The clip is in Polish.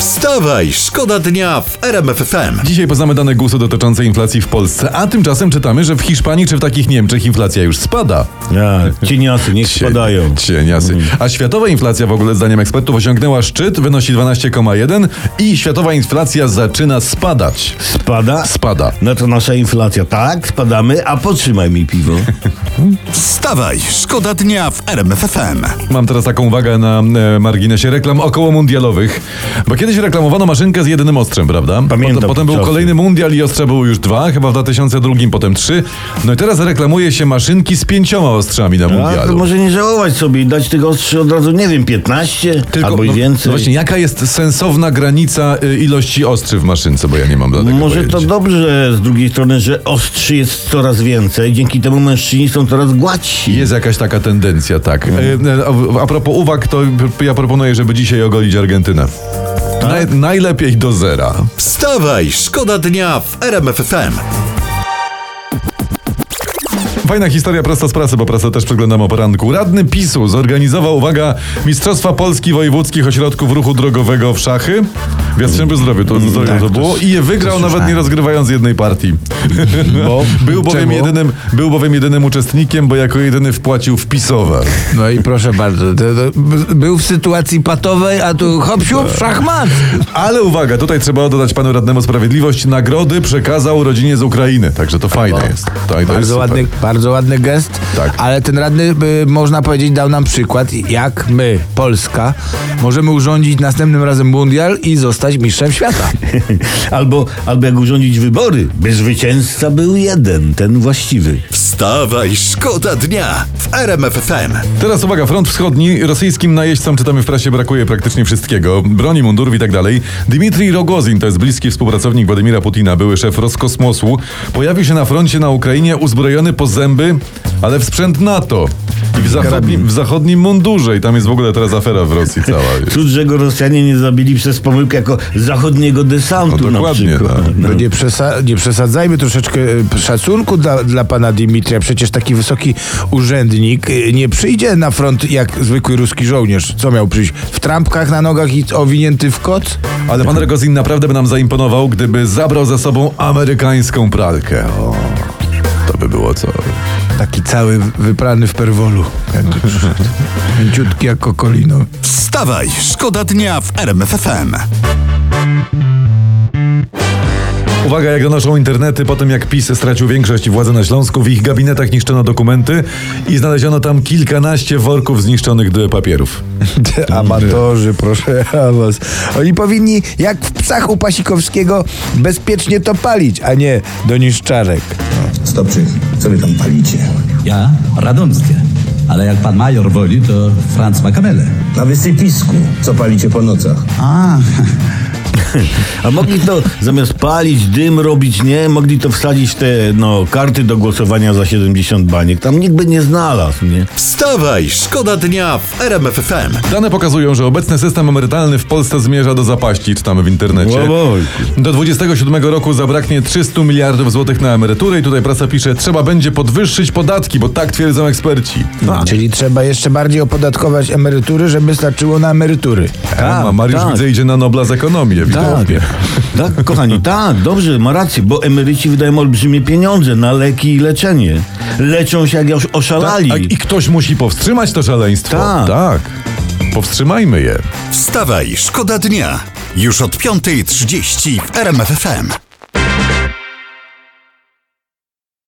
Wstawaj, szkoda dnia w RMF FM. Dzisiaj poznamy dane głosu dotyczące inflacji w Polsce, a tymczasem czytamy, że w Hiszpanii czy w takich Niemczech inflacja już spada. Ja, cieniasy, niech spadają. Cieniasy. A światowa inflacja w ogóle zdaniem ekspertów osiągnęła szczyt, wynosi 12,1 i światowa inflacja zaczyna spadać. Spada? Spada. No to nasza inflacja. Tak, spadamy, a potrzymaj mi piwo. Wstawaj, szkoda dnia w RMF FM. Mam teraz taką uwagę na e, marginesie reklam około mundialowych, bo kiedyś reklamowano maszynkę z jedynym ostrzem, prawda? Pamiętam Potem, potem był czasy. kolejny mundial i ostrza były już dwa, chyba w 2002, potem trzy. No i teraz reklamuje się maszynki z pięcioma ostrzami na A to mundialu. może nie żałować sobie i dać tego ostrzy od razu, nie wiem, 15 albo i no, więcej. No właśnie, jaka jest sensowna granica y, ilości ostrzy w maszynce, bo ja nie mam do tego Może to pojęcia. dobrze z drugiej strony, że ostrzy jest coraz więcej, dzięki temu mężczyźni są coraz gładsi. Jest jakaś taka tendencja, tak. E, e, A, a propos uwag, to ja proponuję, żeby dzisiaj ogolić Argentynę. Tak? Naj, najlepiej do zera. Wstawaj, szkoda dnia w RMF FM. Fajna historia prosto z pracy, bo prasę też przeglądam o poranku. Radny PiSu zorganizował, uwaga, Mistrzostwa Polski Wojewódzkich Ośrodków Ruchu Drogowego w szachy. W Jastrzębiu Zdrowiu to, to, tak, to było i je wygrał nawet nie rozgrywając jednej partii. Bo Był bowiem, Czemu? jedynym, był bowiem jedynym uczestnikiem, bo jako jedyny wpłacił wpisowe. No i proszę bardzo, był w sytuacji patowej, a tu hop siup, szachmat. Ale uwaga, tutaj trzeba dodać panu radnemu sprawiedliwość. Nagrody przekazał rodzinie z Ukrainy, także to fajne jest. To, to jest Bardzo super. ładny, bardzo ładny gest, Tak. ale ten radny, y, można powiedzieć, dał nam przykład, jak my, Polska, możemy urządzić następnym razem mundial i zostać mistrzem świata. albo, albo jak urządzić wybory, by zwycięzca był jeden, ten właściwy. Wstawaj, szkoda dnia w RMF FM. Teraz uwaga, front wschodni. Rosyjskim najeźdźcom, czytamy w prasie, brakuje praktycznie wszystkiego. Broni, mundurów i tak dalej. Dmitrij Rogozin, to jest bliski współpracownik Władimira Putina, były szef Roskosmosu, pojawił się na froncie na Ukrainie uzbrojony po zęby, ale w sprzęt NATO. I w zachodnim, w zachodnim mundurze. I tam jest w ogóle teraz afera w Rosji cała. Cud, że go Rosjanie nie zabili przez pomyłkę jako zachodniego desantu No na dokładnie, przykład. no. No nie, przesa- nie przesadzajmy troszeczkę e, szacunku dla, dla pana Dimitria. Przecież taki wysoki urzędnik e, nie przyjdzie na front jak zwykły ruski żołnierz. Co miał przyjść? W trampkach na nogach i owinięty w kot? Ale pan Rogozin naprawdę by nam zaimponował, gdyby zabrał ze sobą amerykańską pralkę. O, to by było co. Taki cały wyprany w perwolu. Mięciutki jak kokolino. Wstawaj, szkoda dnia w RMF FM. Uwaga, jak donoszą internety, po tym jak PiS stracił większość władzy na Śląsku, w ich gabinetach niszczono dokumenty i znaleziono tam kilkanaście worków zniszczonych do papierów. Te amatorzy, proszę ja was. Oni powinni, jak w psach u Pasikowskiego, bezpiecznie to palić, a nie do niszczarek. Stopczyk, co wy tam palicie? Ja radomskie. Ale jak pan major woli, to Franz ma kamelę. Na wysypisku, co palicie po nocach? A, A mogli to zamiast palić, dym robić, nie? Mogli to wsadzić te no, karty do głosowania za 70 baniek. Tam nikt by nie znalazł, nie? Wstawaj, szkoda dnia w RMF FM. Dane pokazują, że obecny system emerytalny w Polsce zmierza do zapaści, czytamy w internecie. Do 27 roku zabraknie 300 miliardów złotych na emeryturę i tutaj prasa pisze, trzeba będzie podwyższyć podatki, bo tak twierdzą eksperci. Czyli trzeba jeszcze bardziej opodatkować emerytury, żeby starczyło na emerytury. A Mariusz tak. widzę idzie na Nobla z ekonomii, Tak, tak, kochani, tak, dobrze, ma rację, bo emeryci wydają olbrzymie pieniądze na leki i leczenie. Leczą się jak już oszalali. Tak, a- I ktoś musi powstrzymać to szaleństwo. Tak. tak. Powstrzymajmy je. Wstawaj, szkoda dnia. Już od 5.30 w RMF FM.